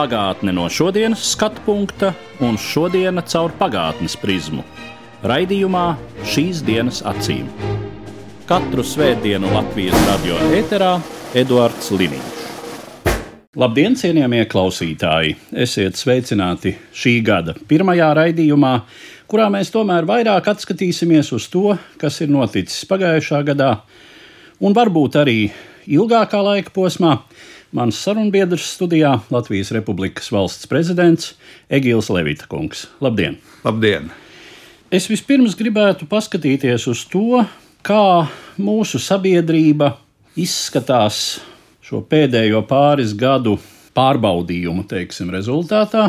Pagātne no šodienas skatu punkta un šodienas caur pagātnes prizmu. Raidījumā šīs dienas acīm. Katru svētdienu Latvijas radio eterā Eduards Liniņš. Labdien, cienījamie klausītāji! Esiet sveicināti šī gada pirmajā raidījumā, kurā mēs tomēr vairāk atskatīsimies uz to, kas ir noticis pagājušā gadā, un varbūt arī ilgākā laika posmā. Mans sarunbiedrs studijā Latvijas Republikas valsts prezidents Egīls Levita kungs. Labdien! Labdien! Es vispirms gribētu paskatīties uz to, kā mūsu sabiedrība izskatās šo pēdējo pāris gadu pārbaudījumu teiksim, rezultātā,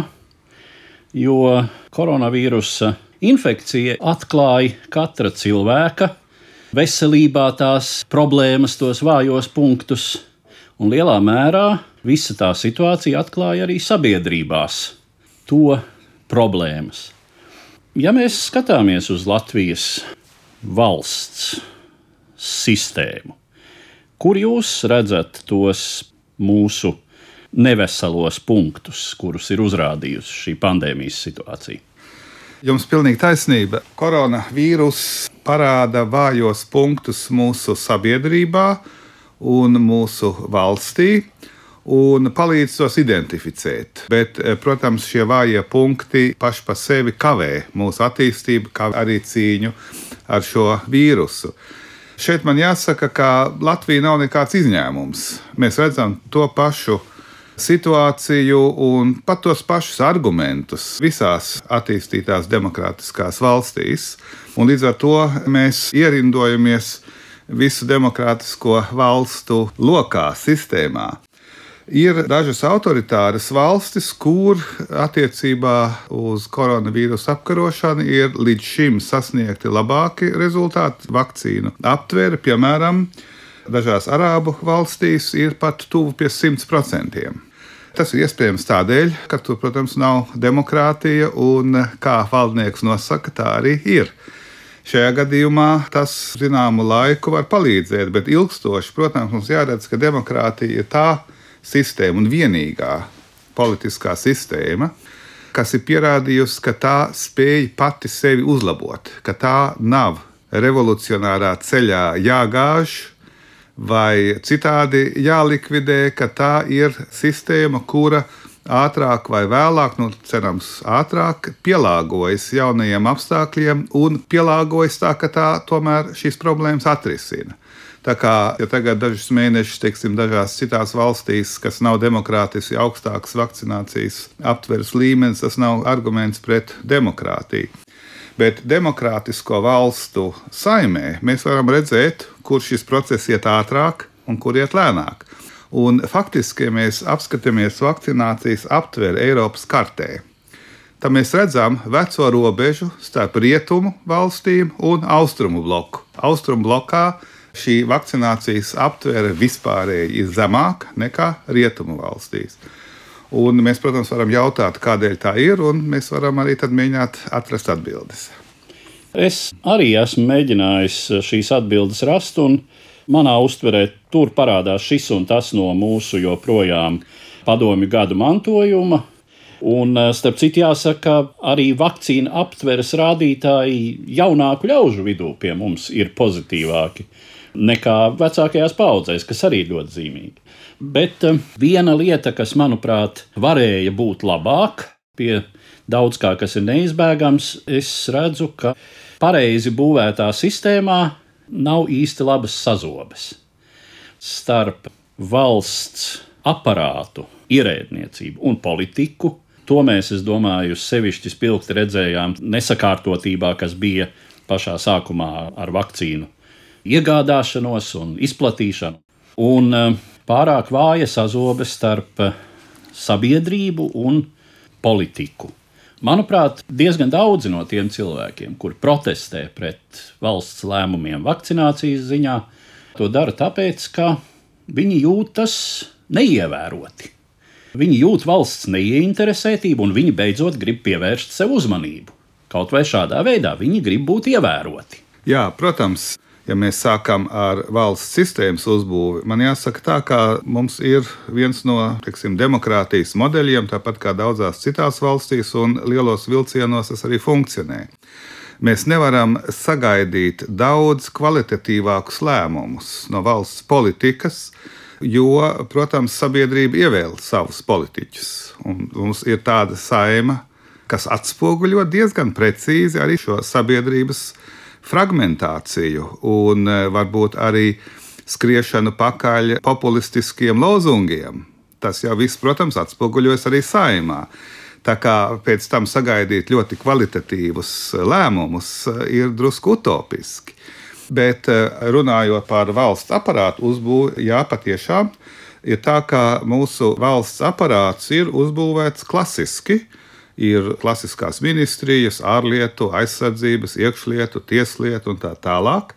jo koronavīrusa infekcija atklāja katra cilvēka veselībā tās problēmas, tos vājos punktus Un lielā mērā visa tā situācija atklāja arī sabiedrībās to problēmas. Ja mēs skatāmies uz Latvijas valsts sistēmu, kur jūs redzat tos mūsu neveselos punktus, kurus ir uzrādījusi šī pandēmijas situācija? Jums pilnīgi taisnība. Koronavīrus parāda vājos punktus mūsu sabiedrībā, un mūsu valstī un palīdz tos identificēt. Bet, eh, protams, šie vājie punkti paši par sevi kavē mūsu attīstību, kā arī cīņu ar šo vīrusu. Šeit man jāsaka, ka Latvija nav nekāds izņēmums. Mēs redzam to pašu situāciju un pat tos pašus argumentus visās attīstītās demokrātiskās valstīs. Un līdz ar to mēs ierindojamies visu demokrātisko valstu lokā, sistēmā. Ir dažas autoritāras valstis, kur attiecībā uz koronavīrusa apkarošanu ir līdz šim sasniegti labāki rezultāti. Vakcīnu aptvere, piemēram, dažās arābu valstīs ir pat tuvu pie 100%. Tas ir iespējams tādēļ, ka tur, protams, nav demokrātija, un kā valdnieks nosaka, tā arī ir. Šajā gadījumā tas zināmu laiku var palīdzēt, bet ilgstoši, protams, mums jāredz, ka demokrātija ir tā sistēma un vienīgā politiskā sistēma, kas ir pierādījusi, ka tā spēj pati sevi uzlabot, ka tā nav revolucionārā ceļā jāgāž vai citādi jālikvidē, ka tā ir sistēma, kura ir ātrāk vai vēlāk, nu, cerams, ātrāk pielāgojas jaunajiem apstākļiem un pielāgojas tā, ka tā tomēr šīs problēmas atrisina. Tā kā ja tagad dažus mēnešus, teiksim, dažās citās valstīs, kas nav demokrātiski augstāks vakcinācijas aptveres līmenis, tas nav arguments pret demokrātiju. Bet demokrātisko valstu saimē mēs varam redzēt, kur šis process iet ātrāk un kur iet lēnāk. Un faktiski, ja mēs apskatāmies vakcinācijas aptveri Eiropas kartē, tad mēs redzam veco robežu starp rietumu valstīm un austrumu bloku. Austrumu blokā šī vakcinācijas aptvere vispārēji ir zemāka nekā rietumu valstīs. Un mēs, protams, varam jautāt, kādēļ tā ir, un mēs varam arī mēģināt atrast atbildes. Es arī esmu mēģinājis šīs atbildes rast, un manā uztverē tur parādās šis un tas no mūsu joprojām padomju gadu mantojuma. Un, eh, starp citu, jāsaka, arī vakcīna aptveres rādītāji jaunāku ļaužu vidū pie mums ir pozitīvāki nekā vecākajās paudzēs, kas arī ir ļoti zīmīgi. Bet eh, viena lieta, kas, manuprāt, varēja būt labāk, pie daudz kā kas ir neizbēgams, es redzu, ka pareizi būvētā sistēmā nav īsti labas sazobes starp valsts aparātu, ierēdniecību un politiku. To mēs, es domāju, sevišķi spilgti redzējām nesakārtotībā, kas bija pašā sākumā ar vakcīnu iegādāšanos un izplatīšanu. Un eh, pārāk vāja sazobe starp sabiedrību un politiku. Manuprāt, diezgan daudzi no tiem cilvēkiem, kur protestē pret valsts lēmumiem vakcinācijas ziņā, to dara tāpēc, ka viņi jūtas neievēroti. Viņi jūt valsts neieinteresētību, un viņi beidzot grib pievērst sev uzmanību. Kaut vai šādā veidā viņi grib būt ievēroti. Jā, protams, ja mēs sākam ar valsts sistēmas uzbūvi, man jāsaka, tā kā mums ir viens no teksim, demokrātijas modeļiem, tāpat kā daudzās citās valstīs, un lielos vilcienos tas arī funkcionē. Mēs nevaram sagaidīt daudz kvalitatīvākus lēmumus no valsts politikas, jo, protams, sabiedrība ievēl savus politiķus. Un mums ir tāda saima, kas atspoguļo diezgan precīzi arī šo sabiedrības fragmentāciju un e, varbūt arī skriešanu pakaļ populistiskiem lozungiem. Tas jau viss, protams, atspoguļojas arī saimā. Tā kā pēc tam sagaidīt ļoti kvalitatīvus lēmumus e, ir drusku utopiski. Bet eh, runājot par valsts aparātu uzbūvi, jā, patiešām ir tā, ka mūsu valsts aparāts ir uzbūvēts klasiski. Ir klasiskās ministrijas, ārlietu, aizsardzības, iekšlietu, tieslietu un tā tālāk.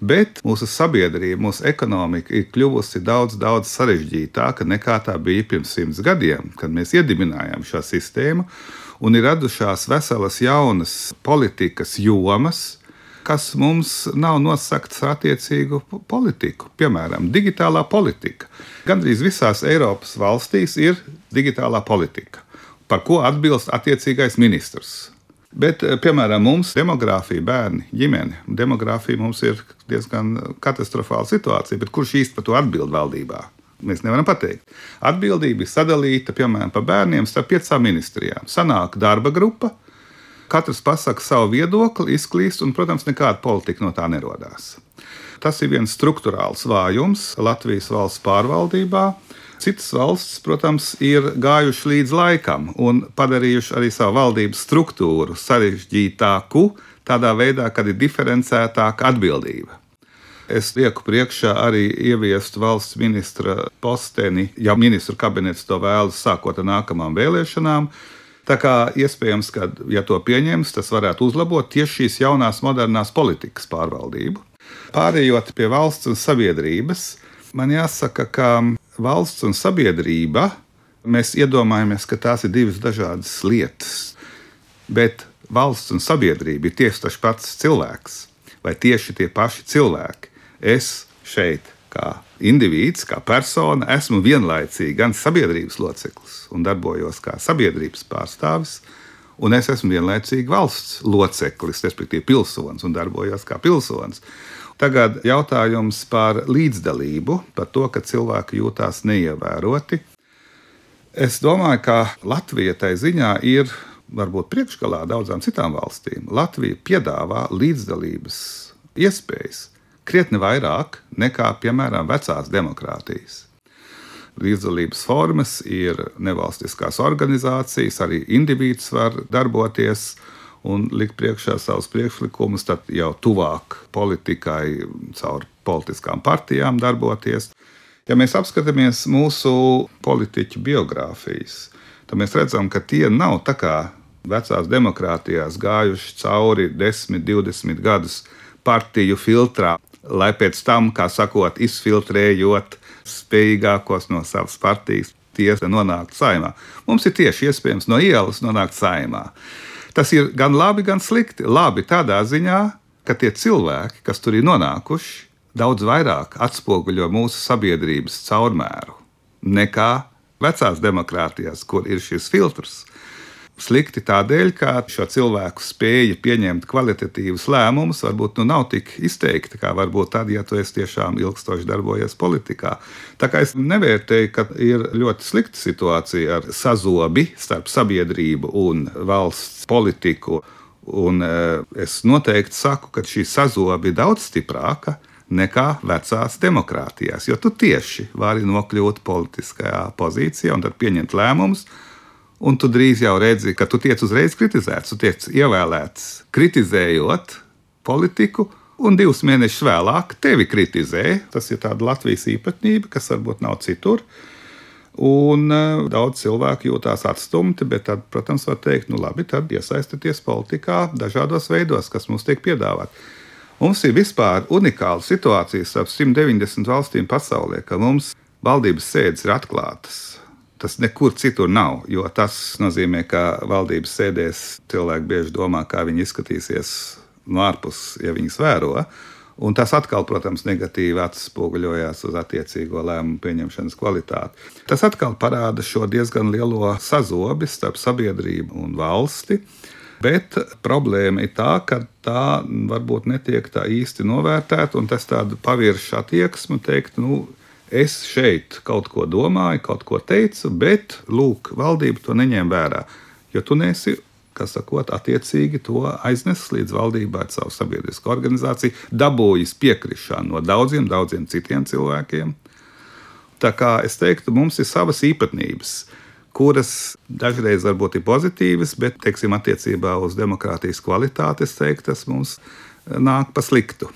Bet mūsu sabiedrība, mūsu ekonomika ir kļuvusi daudz, daudz sarežģītāka nekā tā bija pirms simts gadiem, kad mēs iedibinājām šo sistēmu. Un ir radušās veselas jaunas politikas jomas, kas mums nav nosakts attiecīgu politiku. Piemēram, digitālā politika. Gandrīz visās Eiropas valstīs ir digitālā politika, par ko atbilst attiecīgais ministrs. Bet, eh, piemēram, mums demogrāfija, bērni, ģimene, demogrāfija mums ir diezgan katastrofāla situācija, bet kurš īsti par to atbild valdībā? Mēs nevaram pateikt. Atbildība ir sadalīta, piemēram, par bērniem starp piecām ministrijām. Sanāk darba grupa, Katrs pasaka savu viedokli, izklīst, un, protams, nekāda politika no tā nerodās. Tas ir viens struktūrāls vājums Latvijas valsts pārvaldībā. Citas valsts, protams, ir gājušas līdz laikam un padarījušas arī savu valdības struktūru sarežģītāku, tādā veidā, kad ir diferencētāka atbildība. Es lieku priekšā arī ieviest valsts ministra posteni, ja ministru kabinets to vēlas, sākot ar nākamām vēlēšanām. Tā kā iespējams, ka, ja to pieņems, tas varētu uzlabot tieši šīs jaunās, modernās politikas pārvaldību. Pārējot pie valsts un sabiedrības, man jāsaka, ka valsts un sabiedrība mēs iedomājamies, ka tās ir divas dažādas lietas. Bet valsts un sabiedrība ir tieši tas pats cilvēks, vai tieši tie paši cilvēki. Es šeit kā indivīds, kā persona, esmu vienlaicīgi gan sabiedrības loceklis un darbojos kā sabiedrības pārstāvis, un es esmu vienlaicīgi valsts loceklis, respektīvi pilsonis, un darbojos kā pilsonis. Tagad jautājums par līdzdalību, par to, ka cilvēki jūtās neievēroti. Es domāju, ka Latvija tai ziņā ir varbūt priekšgalā daudzām citām valstīm. Latvija piedāvā līdzdalības iespējas krietni vairāk nekā, piemēram, vecās demokrātijas. Līdzdalības formas ir nevalstiskās organizācijas, arī indivīds var darboties un likt priekšā savus priekšlikumus, tad jau tuvāk politikai caur politiskām partijām darboties. Ja mēs apskatāmies mūsu politiķu biogrāfijas, tad mēs redzam, ka tie nav tā kā vecās demokrātijās gājuši cauri 10, 20 gadus partiju filtrā lai pēc tam, kā sakot, izfiltrējot spējīgākos no savas partijas, tiesa nonāktu saimā. Mums ir tieši iespējams no ielas nonākt saimā. Tas ir gan labi, gan slikti. Labi tādā ziņā, ka tie cilvēki, kas tur ir nonākuši, daudz vairāk atspoguļo mūsu sabiedrības caurmēru nekā vecās demokrātijās, kur ir šis filtrs slikti tādēļ, ka šo cilvēku spēja pieņemt kvalitatīvus lēmumus varbūt nu, nav tik izteikta, kā varbūt tad, ja tu esi tiešām ilgstoši darbojies politikā. Tā kā es nevērtēju, ka ir ļoti slikta situācija ar sazobi starp sabiedrību un valsts politiku. Un eh, es noteikti saku, ka šī sazobe ir daudz stiprāka nekā vecās demokrātijās, jo tu tieši vari nokļūt politiskajā pozīcijā un tad pieņemt lēmumus Un tu drīz jau redzi, ka tu tiec uzreiz kritizēts, tu tiec ievēlēts kritizējot politiku, un divus mēnešus vēlāk tevi kritizē. Tas ir tāds Latvijas īpatnība, kas varbūt nav citur. Un uh, daudz cilvēku jūtās atstumti, bet tad, protams, var teikt, nu labi, tad iesaistieties politikā dažādos veidos, kas mums tiek piedāvāti. Mums ir vispār unikāla situācija starp 190 valstīm pasaulē, ka mums valdības sēdes ir atklātas. Tas nekur citur nav, jo tas nozīmē, ka valdības sēdēs cilvēki bieži domā, kā viņi izskatīsies no ārpuses, ja viņas vēro. Un tas atkal, protams, negatīvi atspoguļojās uz attiecīgo lēmumu pieņemšanas kvalitāti. Tas atkal parāda šo diezgan lielo sazobi starp sabiedrību un valsti. Bet problēma ir tā, ka tā varbūt netiek tā īsti novērtēta, un tas tāda pavirša attieksme, teikt, nu, es šeit kaut ko domāju, kaut ko teicu, bet lūk, valdība to neņem vērā. Jo tu nesi, kas sakot, attiecīgi to aiznesis līdz valdībai ar savu sabiedrisko organizāciju, dabūjis piekrišanu no daudziem, daudziem citiem cilvēkiem. Tā kā es teiktu, mums ir savas īpatnības, kuras dažreiz varbūt ir pozitīvas, bet, teiksim, attiecībā uz demokrātijas kvalitāti, es teiktu, tas mums nāk pa sliktu.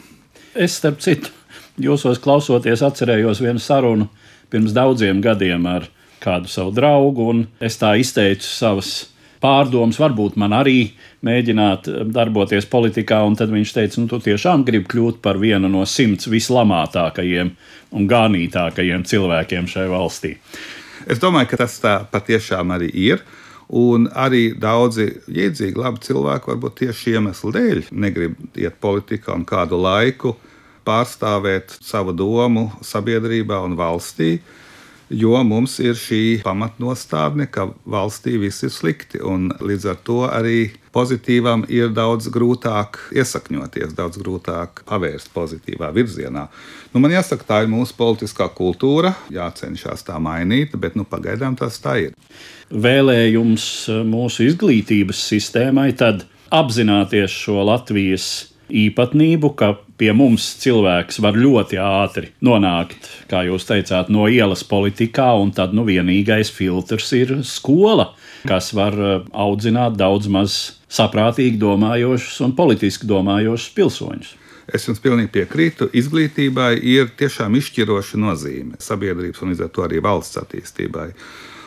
Es starp citu Jūsos klausoties, atcerējos vienu sarunu pirms daudziem gadiem ar kādu savu draugu, un es tā izteicu savas pārdomas, varbūt man arī mēģināt eh, darboties politikā, un tad viņš teica, nu, tu tiešām gribi kļūt par vienu no simts vislamātākajiem un gānītākajiem cilvēkiem šajā valstī. Es domāju, ka tas tā patiešām arī ir. Un arī daudzi iedzīgi, labi cilvēki, varbūt tieši šī iemesla dēļ, negrib iet politikā un kādu laiku pārstāvēt savu domu sabiedrībā un valstī. Jo mums ir šī pamatnostādne, ka valstī viss ir slikti, līdz ar to arī pozitīvam ir daudz grūtāk iesakņoties, daudz grūtāk pavērst pozitīvā virzienā. Nu, man jāsaka, tā ir mūsu politiskā kultūra, jācenšas tā mainīt, bet nu, pagaidām tas tā ir. Vēlējums mūsu izglītības sistēmai tad apzināties šo Latvijas īpatnību, ka pie mums cilvēks var ļoti ātri nonākt, kā jūs teicāt, no ielas politikā, un tad nu, vienīgais filtrs ir skola, kas var uh, audzināt daudz maz saprātīgi domājošus un politiski domājošus pilsoņus. Es jums pilnīgi piekrītu. Izglītībai ir tiešām izšķiroša nozīme sabiedrības un līdz ar to arī valsts attīstībai.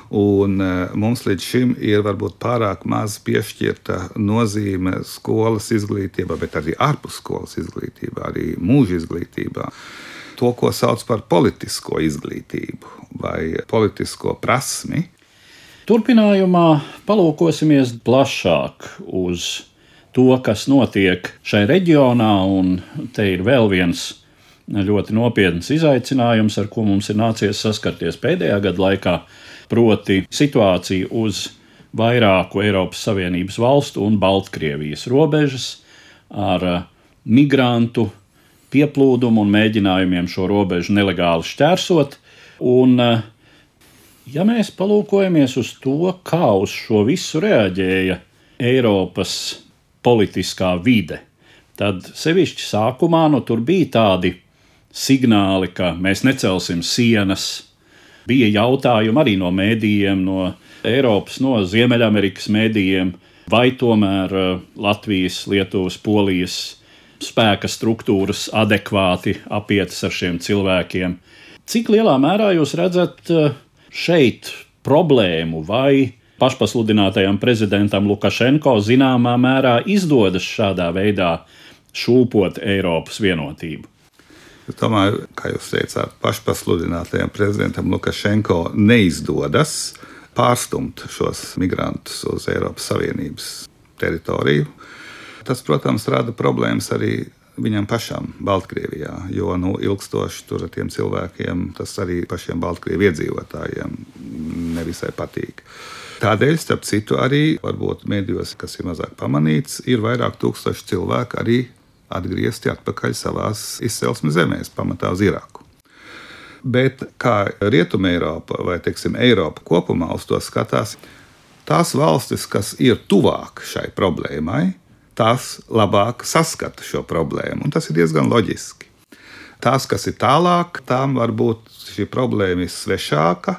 Un e, mums līdz šim ir varbūt pārāk maz piešķirta nozīme skolas izglītībā, bet arī ārpus skolas izglītībā, arī mūža izglītībā. To, ko sauc par politisko izglītību vai politisko prasmi. Turpinājumā palūkosimies plašāk uz to, kas notiek šajā reģionā, un te ir vēl viens ļoti nopietns izaicinājums, ar ko mums ir nācies saskarties pēdējā gada laikā proti situāciju uz vairāku Eiropas Savienības valstu un Baltkrievijas robežas ar eh, migrantu pieplūdumu un mēģinājumiem šo robežu nelegāli šķērsot. Un, eh, ja mēs palūkojamies uz to, kā uz šo visu reaģēja Eiropas politiskā vide, tad sevišķi sākumā nu, tur bija tādi signāli, ka mēs necelsim sienas, Bija jautājumi arī no mēdījiem, no Eiropas, no Ziemeļamerikas mēdījiem, vai tomēr uh, Latvijas, Lietuvas, Polijas spēka struktūras adekvāti apietas ar šiem cilvēkiem. Cik lielā mērā jūs redzat uh, šeit problēmu vai pašpasludinātajam prezidentam Lukašenko zināmā mērā izdodas šādā veidā šūpot Eiropas vienotību? Domāju, kā jūs teicāt, pašpasludinātajam prezidentam Lukašenko neizdodas pārstumt šos migrantus uz Eiropas Savienības teritoriju. Tas, protams, rada problēmas arī viņam pašam, Baltkrievijā, jo nu, ilgstoši tur tiem cilvēkiem tas arī pašiem Baltkrievu iedzīvotājiem nevisai patīk. Tādēļ, starp citu, arī varbūt medijos, kas ir mazāk pamanīts, ir vairāk tūkstoši cilvēku arī atgriezti atpakaļ savās izcelsmes zemēs, pamatā uz Irāku. Bet kā Rietumē Eiropa vai teiksim, Eiropa kopumā uz to skatās, tās valstis, kas ir tuvāk šai problēmai, tās labāk saskata šo problēmu, un tas ir diezgan loģiski. Tās, kas ir tālāk, tām varbūt šī problēma ir svešāka,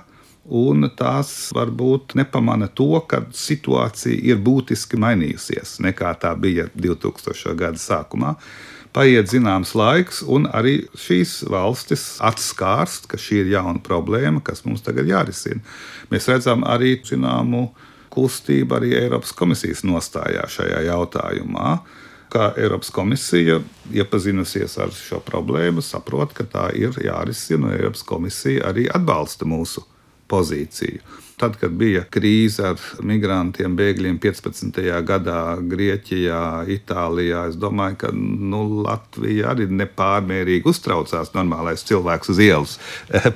un tās varbūt nepamana to, ka situācija ir būtiski mainījusies nekā tā bija 2000. gada sākumā. paiet zināms laiks, un arī šīs valstis atskārst, ka šī ir jauna problēma, kas mums tagad jārisina. Mēs redzam arī zināmu kustību arī Eiropas komisijas nostājā šajā jautājumā. Kā Eiropas komisija iepazinusies ar šo problēmu, saprot, ka tā ir jārisina, un Eiropas komisija arī atbalsta mūsu pozīciju. Tad, kad bija krīze ar migrantiem, bēgļiem 15. gadā Grieķijā, Itālijā, es domāju, ka nu, Latvija arī nepārmērīgi uztraucās normālais cilvēks uz ielas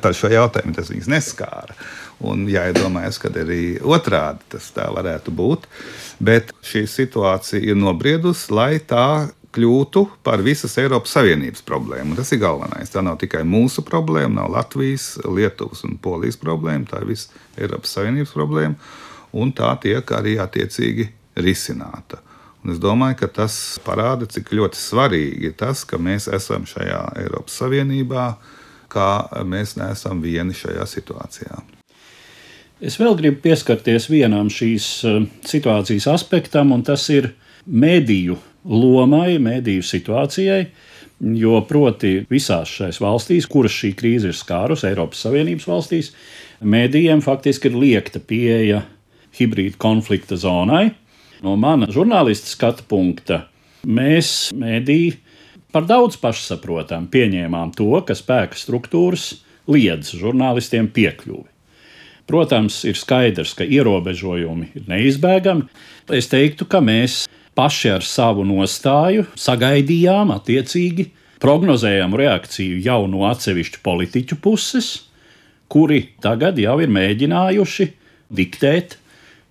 par šo jautājumu. Tas viņus neskāra. Un jāiedomājas, ka arī otrādi tas tā varētu būt. Bet šī situācija ir nobriedusi, lai tā kļūtu par visas Eiropas Savienības problēmu. Tas ir galvenais. Tā nav tikai mūsu problēma, nav Latvijas, Lietuvas un Polijas problēma. Tā ir visa Eiropas Savienības problēma, un tā tiek arī attiecīgi risināta. Un es domāju, ka tas parāda, cik ļoti svarīgi ir tas, ka mēs esam šajā Eiropas Savienībā, kā mēs neesam vieni šajā situācijā. Es vēl gribu pieskarties vienam šīs eh, situācijas aspektam, un tas ir mediju lomai, mediju situācijai. Jo proti visās šajās valstīs, kuras šī krīze ir skārusi, Eiropas Savienības valstīs, medijiem faktiski ir liekta pieeja hibrīda konflikta zonai. No mana žurnālista skatu punkta mēs mediji par daudz pašsaprotam pieņēmām to, ka spēka struktūras liedz žurnālistiem piekļuvi. Protams, ir skaidrs, ka ierobežojumi ir neizbēgami. Es teiktu, ka mēs paši ar savu nostāju sagaidījām attiecīgi prognozējamu reakciju jau no atsevišķu politiķu puses, kuri tagad jau ir mēģinājuši diktēt,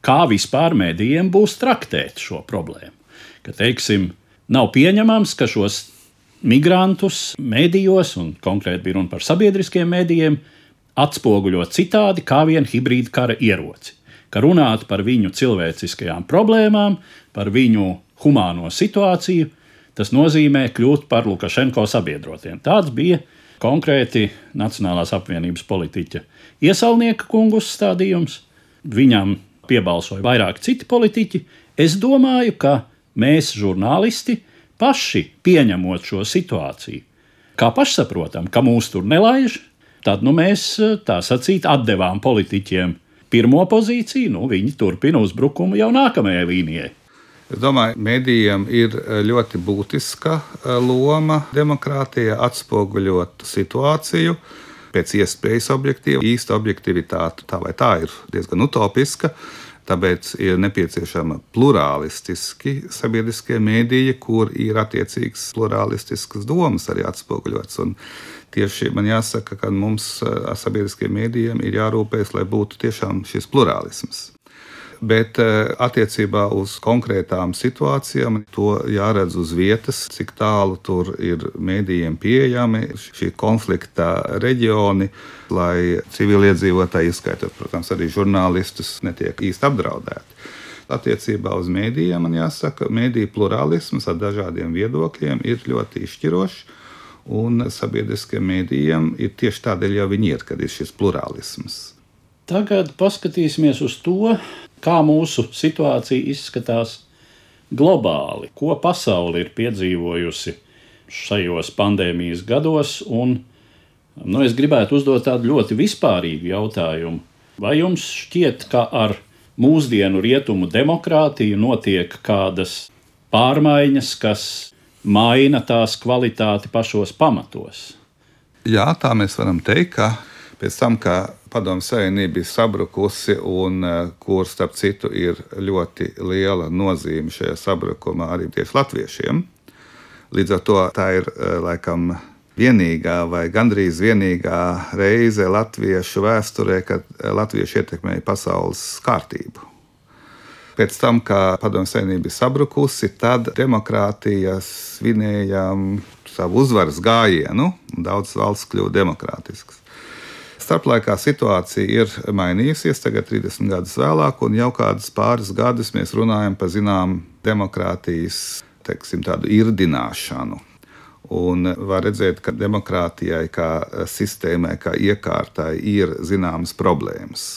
kā vispār mēdījiem būs traktēt šo problēmu. Ka, teiksim, nav pieņemams, ka šos migrantus medijos, un konkrēti bija runa par sabiedriskiem medijiem, atspoguļo citādi kā vien hibrīda kara ieroci ka runāt par viņu cilvēciskajām problēmām, par viņu humāno situāciju, tas nozīmē kļūt par Lukašenko sabiedrotiem. Tāds bija konkrēti Nacionālās apvienības politiķa iesaulnieka kungu uzstādījums. Viņam piebalsoja vairāk citi politiķi. Es domāju, ka mēs, žurnālisti, paši pieņemot šo situāciju, kā pašsaprotam, ka mūs tur nelaiž, tad nu, mēs tā sacīt atdevām politiķiem pirmo pozīciju, nu, viņi turpina uzbrukumu jau nākamajai līnijai. Es domāju, ka medijiem ir eh, ļoti būtiska eh, loma demokrātijā atspoguļot situāciju pēc iespējas objektīvi. Īsta objektivitāte tā vai tā ir diezgan utopiska. Tāpēc ir nepieciešama plurālistiski sabiedriskie mēdīji, kur ir attiecīgas plurālistiskas domas arī atspoguļotas. Tieši man jāsaka, ka mums ar sabiedriskiem mēdījiem ir jārūpējas, lai būtu tiešām šis plurālisms. Bet attiecībā uz konkrētām situācijām to jāredz uz vietas, cik tālu tur ir mēdījiem pieejami šī konflikta reģioni, lai civiliedzīvotāji, ieskaitot, protams, arī žurnālistus, netiek īsti apdraudēti. Attiecībā uz mēdījiem man jāsaka, ka mēdīju plurālisms ar dažādiem viedokļiem ir ļoti izšķirošs. Un sabiedriskiem mēdījiem ir tieši tādēļ, jau viņi ir, kad ir šis plurālisms. Tagad paskatīsimies uz to, kā mūsu situācija izskatās globāli, ko pasaule ir piedzīvojusi šajos pandēmijas gados. Un, nu, es gribētu uzdot tādu ļoti vispārīgu jautājumu. Vai jums šķiet, ka ar mūsdienu rietumu demokrātiju notiek kādas pārmaiņas, kas maina tās kvalitāti pašos pamatos. Jā, tā mēs varam teikt, ka pēc tam, kad Padomu Savienība bija sabrukusi, un eh, kur starp citu ir ļoti liela nozīme šajā sabrukumā arī tieši latviešiem. Līdz ar to tā ir eh, laikam vienīgā vai gandrīz vienīgā reize latviešu vēsturē, kad eh, latvieši ietekmēja pasaules kārtību. Pēc tam, kad Padomju Savienība bija sabrukusi, tad demokrātijas svinējām savu uzvaras gājienu, un daudzas valsts kļuva demokrātiskas. Starplaikā situācija ir mainījusies, tagad 30 gadus vēlāk, un jau kādus pāris gadus mēs runājam par zināmu demokrātijas teiksim, irdināšanu. Un var redzēt, ka demokrātijai, kā sistēmai, kā iekārtai, ir zināmas problēmas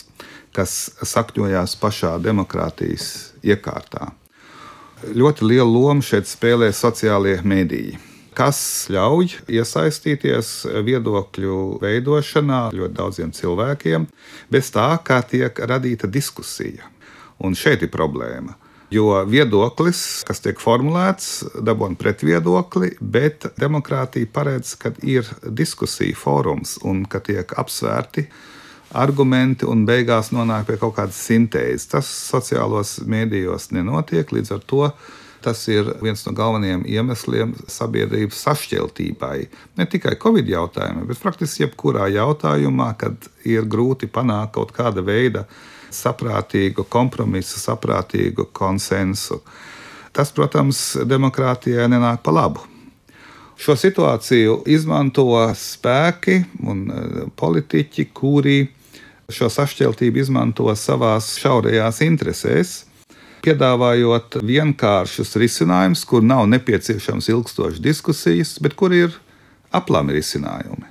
kas sakņojās pašā demokrātijas iekārtā. Ļoti lielu lomu šeit spēlē sociālie mediji. kas ļauj iesaistīties viedokļu veidošanā ļoti daudziem cilvēkiem, bez tā, kā tiek radīta diskusija. Un šeit ir problēma. Jo viedoklis, kas tiek formulēts, dabūna pretviedokli, bet demokrātija paredz, ka ir diskusija fórums un ka tiek apsvērti argumenti un beigās nonāk pie kaut kādas sintēzes. Tas sociālos mēdījos nenotiek, līdz ar to tas ir viens no galvenajiem iemesliem sabiedrības sašķeltībai. Ne tikai Covid jautājumā, bet praktiski jebkurā jautājumā, kad ir grūti panākt kaut kāda veida saprātīgu kompromisu, saprātīgu konsensu. Tas, protams, demokrātijai nenāk pa labu. Šo situāciju izmanto spēki un e, politiķi, kuri šo sašķeltību izmanto savās šaurajās interesēs, piedāvājot vienkāršus risinājumus, kur nav nepieciešams ilgstošas diskusijas, bet kur ir aplami risinājumi.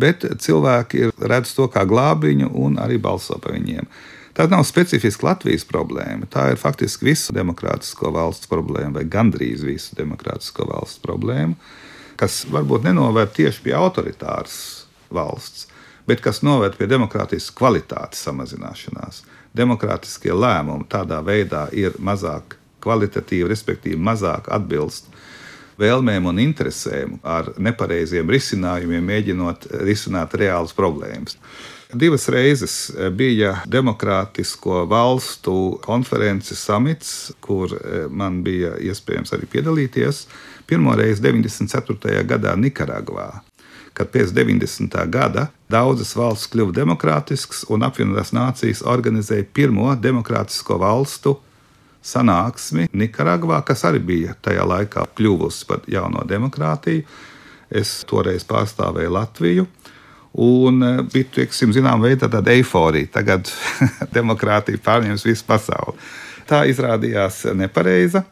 Bet cilvēki redz to kā glābiņu un arī balso par viņiem. Tā nav specifiski Latvijas problēma. Tā ir faktiski visu demokrātisko valstu problēma, vai gandrīz visu demokrātisko valstu problēma, kas varbūt nenovērt tieši pie autoritāras valsts, bet kas noved pie demokrātijas kvalitātes samazināšanās. Demokrātiskie lēmumi tādā veidā ir mazāk kvalitatīvi, respektīvi mazāk atbilst vēlmēm un interesēm, ar nepareiziem risinājumiem, mēģinot risināt reālas problēmas. Divas reizes bija Demokrātisko valstu konferences samits, kur eh, man bija iespējams arī piedalīties. Pirmo reizi 94. gadā Nikaragvā kad pēc 90. gada daudzas valsts kļuva demokrātiskas un apvienotās nācijas organizēja pirmo demokrātisko valstu sanāksmi Nikaragvā, kas arī bija tajā laikā kļuvusi par jauno demokrātiju. Es toreiz pārstāvēju Latviju. Un e, bija teiksim, zinām, veidā tāda eifórija. Tagad demokrātija pārņems visu pasauli. Tā izrādījās nepareiza.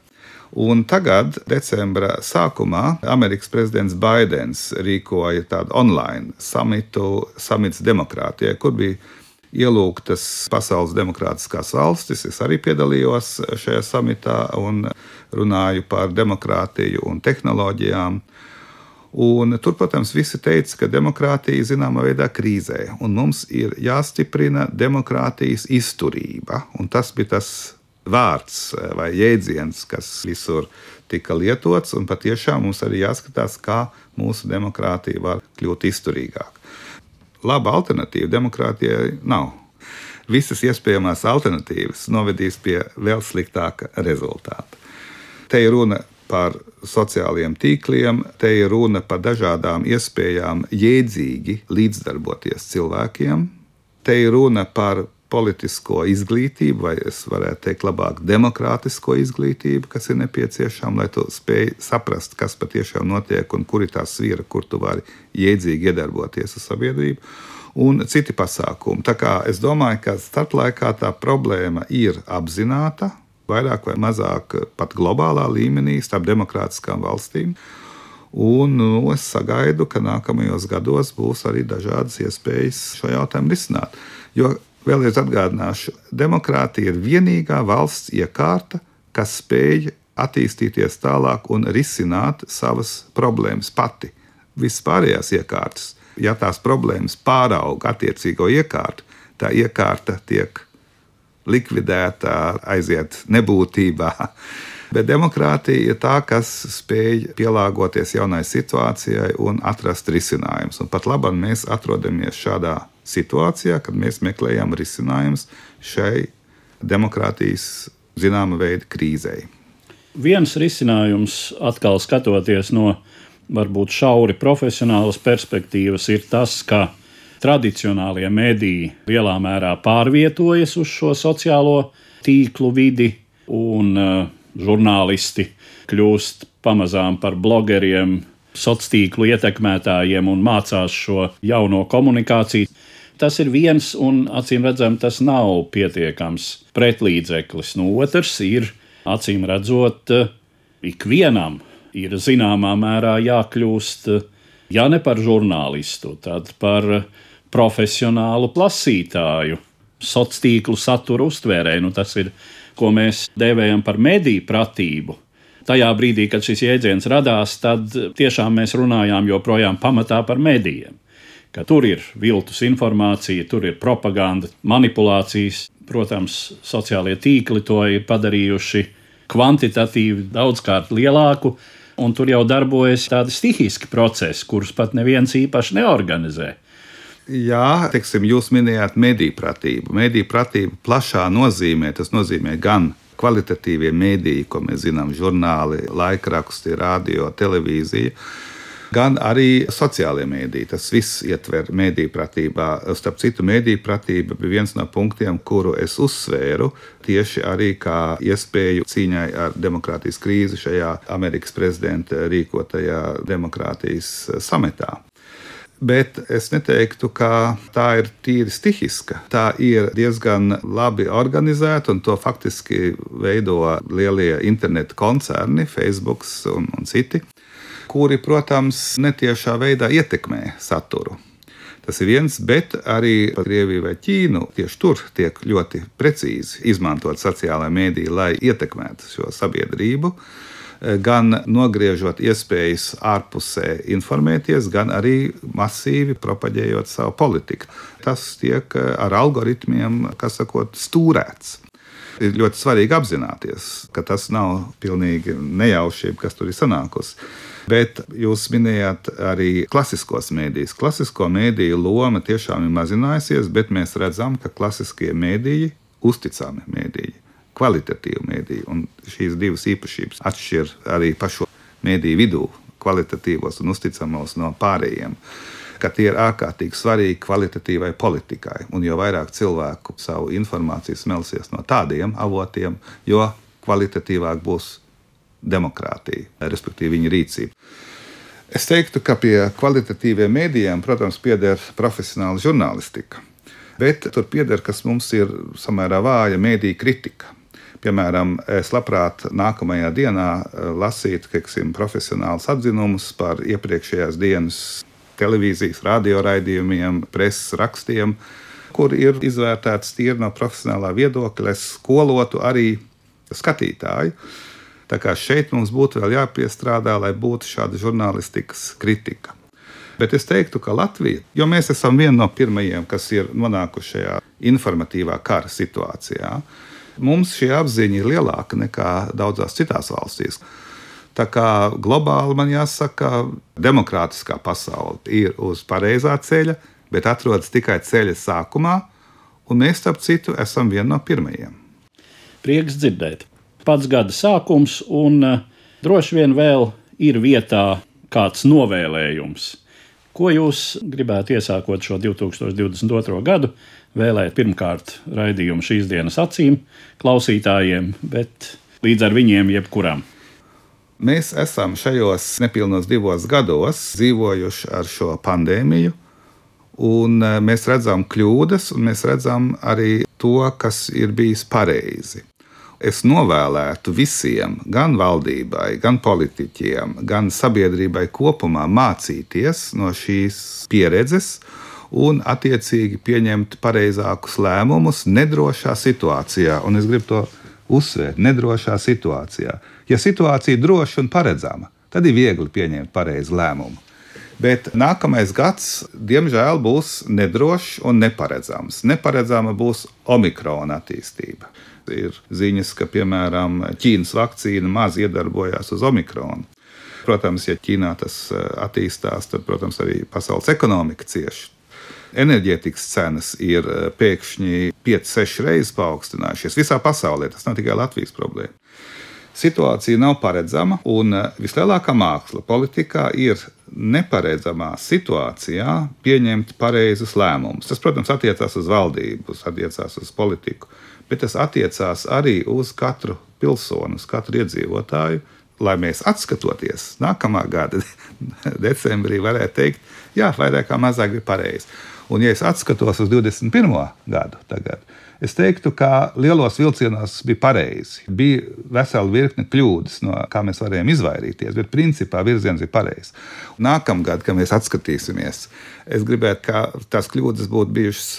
Un tagad, decembra sākumā, Amerikas prezidents Baidens rīkoja tādu online samitu, samits demokrātijai, kur bija ielūgtas pasaules demokrātiskās valstis. Es arī piedalījos šajā samitā un runāju par demokrātiju un tehnoloģijām. Un tur, protams, visi teica, ka demokrātija zināmā veidā krīzē, un mums ir jāstiprina demokrātijas izturība. Un tas bija tas vārds eh, vai jēdziens, kas visur tika lietots, un patiešām mums arī jāskatās, kā mūsu demokrātija var kļūt izturīgāka. Laba alternatīva demokrātijai nav. Visas iespējamās alternatīvas novedīs pie vēl sliktāka rezultāta. Te ir runa par sociālajiem tīkliem, te ir runa par dažādām iespējām jēdzīgi līdzdarboties cilvēkiem, te ir runa par politisko izglītību, vai es varētu teikt, labāk demokrātisko izglītību, kas ir nepieciešama, lai tu spēj saprast, kas patiešām notiek un kur ir tā sviera, kur tu vari jēdzīgi iedarboties ar sabiedrību. Un citi pasākumi. Tā kā es domāju, ka starplaikā tā problēma ir apzināta, vairāk vai mazāk pat globālā līmenī starp demokrātiskām valstīm. Un nu, es sagaidu, ka nākamajos gados būs arī dažādas iespējas šo jautājumu risināt. Jo Vēlreiz atgādināšu, demokrātija ir vienīgā valsts iekārta, kas spēj attīstīties tālāk un risināt savas problēmas pati. Visas pārējās iekārtas, ja tās problēmas pārauga attiecīgo iekārtu, tā iekārta tiek likvidēta, aiziet nebūtībā. Bet demokrātija ir tā, kas spēj pielāgoties jaunai situācijai un atrast risinājumus. Pat labi, mēs atrodamies šādā situācijā, kad mēs meklējam risinājumus šai demokrātijas zināma veida krīzei. Viens risinājums, atkal skatoties no varbūt šauri profesionālas perspektīvas, ir tas, ka tradicionālie mediji lielā mērā pārvietojas uz šo sociālo tīklu vidi, un uh, žurnālisti kļūst pamazām par blogeriem, sociālo tīklu ietekmētājiem un mācās šo jauno komunikāciju. Tas ir viens, un acīm redzam, tas nav pietiekams pretlīdzeklis. No otrs ir, acīm redzot, ikvienam ir zināmā mērā jākļūst, ja ne par žurnālistu, tad par profesionālu plasītāju, sociālo tīklu satura uztvērēju. Nu, tas ir, ko mēs dēvējam par mediju pratību. tajā brīdī, kad šis jēdziens radās, tad tiešām mēs runājām joprojām pamatā par medijiem. Ka tur ir viltus informācija, tur ir propaganda, manipulācijas. Protams, sociālie tīkli to ir padarījuši kvantitatīvi daudzkārt lielāku, un tur jau darbojas tādi stihiski procesi, kurus pat neviens īpaši neorganizē. Jā, teiksim, jūs minējāt mediju pratību. Mediju pratība plašā nozīmē, tas nozīmē gan kvalitatīvie mediji, ko mēs zinām, žurnāli, laikraksti, radio, televīzija gan arī sociālajie mēdīji. Tas viss ietver mēdīju pratībā. Starp citu, mēdīju pratība bija viens no punktiem, kuru es uzsvēru tieši arī kā iespēju cīņai ar demokrātijas krīzi šajā Amerikas prezidenta rīkotajā demokrātijas sametā. Bet es neteiktu, ka tā ir tīri stihiska. Tā ir diezgan labi organizēta, un to faktiski veido lielie internetu koncerni, Facebook un, un citi kuri, protams, netiešā veidā ietekmē saturu. Tas ir viens, bet arī Krieviju vai Ķīnu tieši tur tiek ļoti precīzi izmantot sociālā mēdīja, lai ietekmētu šo sabiedrību. Gan nogriežot iespējas ārpusē informēties, gan arī masīvi propaģējot savu politiku. Tas tiek ar algoritmiem, kas sakot, stūrēts ir ļoti svarīgi apzināties, ka tas nav pilnīgi nejaušība, kas tur ir sanākusi. Bet jūs minējāt arī klasiskos mēdījus. Klasisko mēdīju loma tiešām ir mazinājusies, bet mēs redzam, ka klasiskie mēdīji, uzticami mēdīji, kvalitatīvi mēdīji, un šīs divas īpašības atšķir arī pašu mēdīju vidū kvalitatīvos un uzticamos no pārējiem ka tie ir ārkārtīgi svarīgi kvalitatīvai politikai. Un jo vairāk cilvēku savu informāciju smelsies no tādiem avotiem, jo kvalitatīvāk būs demokrātija, respektīvi viņa rīcība. Es teiktu, ka pie kvalitatīviem mēdījiem, protams, pieder profesionāla žurnālistika, bet tur pieder, kas mums ir samērā vāja mēdīņu kritika. Piemēram, es labprāt nākamajā dienā eh, lasītu profesionālus atzinumus par iepriekšējās dienas televīzijas, radioraidījumiem, preses rakstiem, kur ir izvērtēts tīri no profesionālā viedokļa, es skolotu arī skatītāju. Tā kā šeit mums būtu vēl jāpiestrādā, lai būtu šāda žurnālistikas kritika. Bet es teiktu, ka Latvija, jo mēs esam viena no pirmajiem, kas ir nonākuši šajā informatīvā kara situācijā, mums šī apziņa ir lielāka nekā daudzās citās valstīs. Tā kā globāli man jāsaka, demokrātiskā pasaule ir uz pareizā ceļa, bet atrodas tikai ceļa sākumā, un mēs, starp citu, esam viena no pirmajiem. Prieks dzirdēt pats gada sākums, un uh, droši vien vēl ir vietā kāds novēlējums. Ko jūs gribētu iesākot šo 2022. gadu, vēlēt pirmkārt raidījumu šīs dienas acīm, klausītājiem, bet līdz ar viņiem jebkuram? Mēs esam šajos nepilnos divos gados dzīvojuši ar šo pandēmiju, un eh, mēs redzam kļūdas, un mēs redzam arī to, kas ir bijis pareizi es novēlētu visiem, gan valdībai, gan politiķiem, gan sabiedrībai kopumā mācīties no šīs pieredzes un attiecīgi pieņemt pareizākus lēmumus nedrošā situācijā. Un es gribu to uzsvērt, nedrošā situācijā. Ja situācija ir droša un paredzama, tad ir viegli pieņemt pareizu lēmumu. Bet nākamais gads, diemžēl, būs nedrošs un neparedzams. Neparedzama būs omikrona attīstība. Ir ziņas, ka piemēram Ķīnas vakcīna maz iedarbojās uz omikronu. Protams, ja Ķīnā tas eh, attīstās, tad, protams, arī pasaules ekonomika cieši. Enerģētikas cenas ir eh, pēkšņi 5-6 reizes paaugstinājušās visā pasaulē. Tas nav tikai Latvijas problēma. Situācija nav paredzama, un eh, vislielākā māksla politikā ir neparedzamā situācijā pieņemt pareizus lēmumus. Tas, protams, attiecās uz valdību, attiecās uz politiku bet tas attiecās arī uz katru pilsoni, uz katru iedzīvotāju. Lai mēs atskatoties nākamā gada decembrī, varētu teikt, jā, vairāk vai mazāk bija pareizi. Un, ja es atskatos uz 21. gadu, tagad, es teiktu, ka lielos vilcienos bija pareizi. Bija vesela virkne kļūdas, no kā mēs varējām izvairīties, bet principā virziens bija pareizs. Nākamgad, kad mēs atskatīsimies, es gribētu, ka tās kļūdas būtu bijušas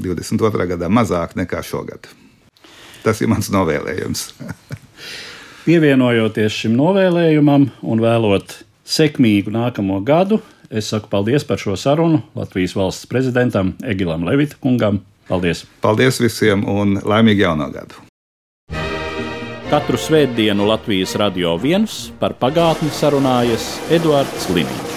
22. gadā mazāk nekā šogad. Tas ir mans novēlējums. Pievienojoties šim novēlējumam un vēlot sekmīgu nākamo gadu, es saku paldies par šo sarunu Latvijas valsts prezidentam Egilam Levita kungam. Paldies! Paldies visiem un laimīgu jauno gadu! Katru svētdienu Latvijas radio viens par pagātni sarunājas Eduards Liniņš.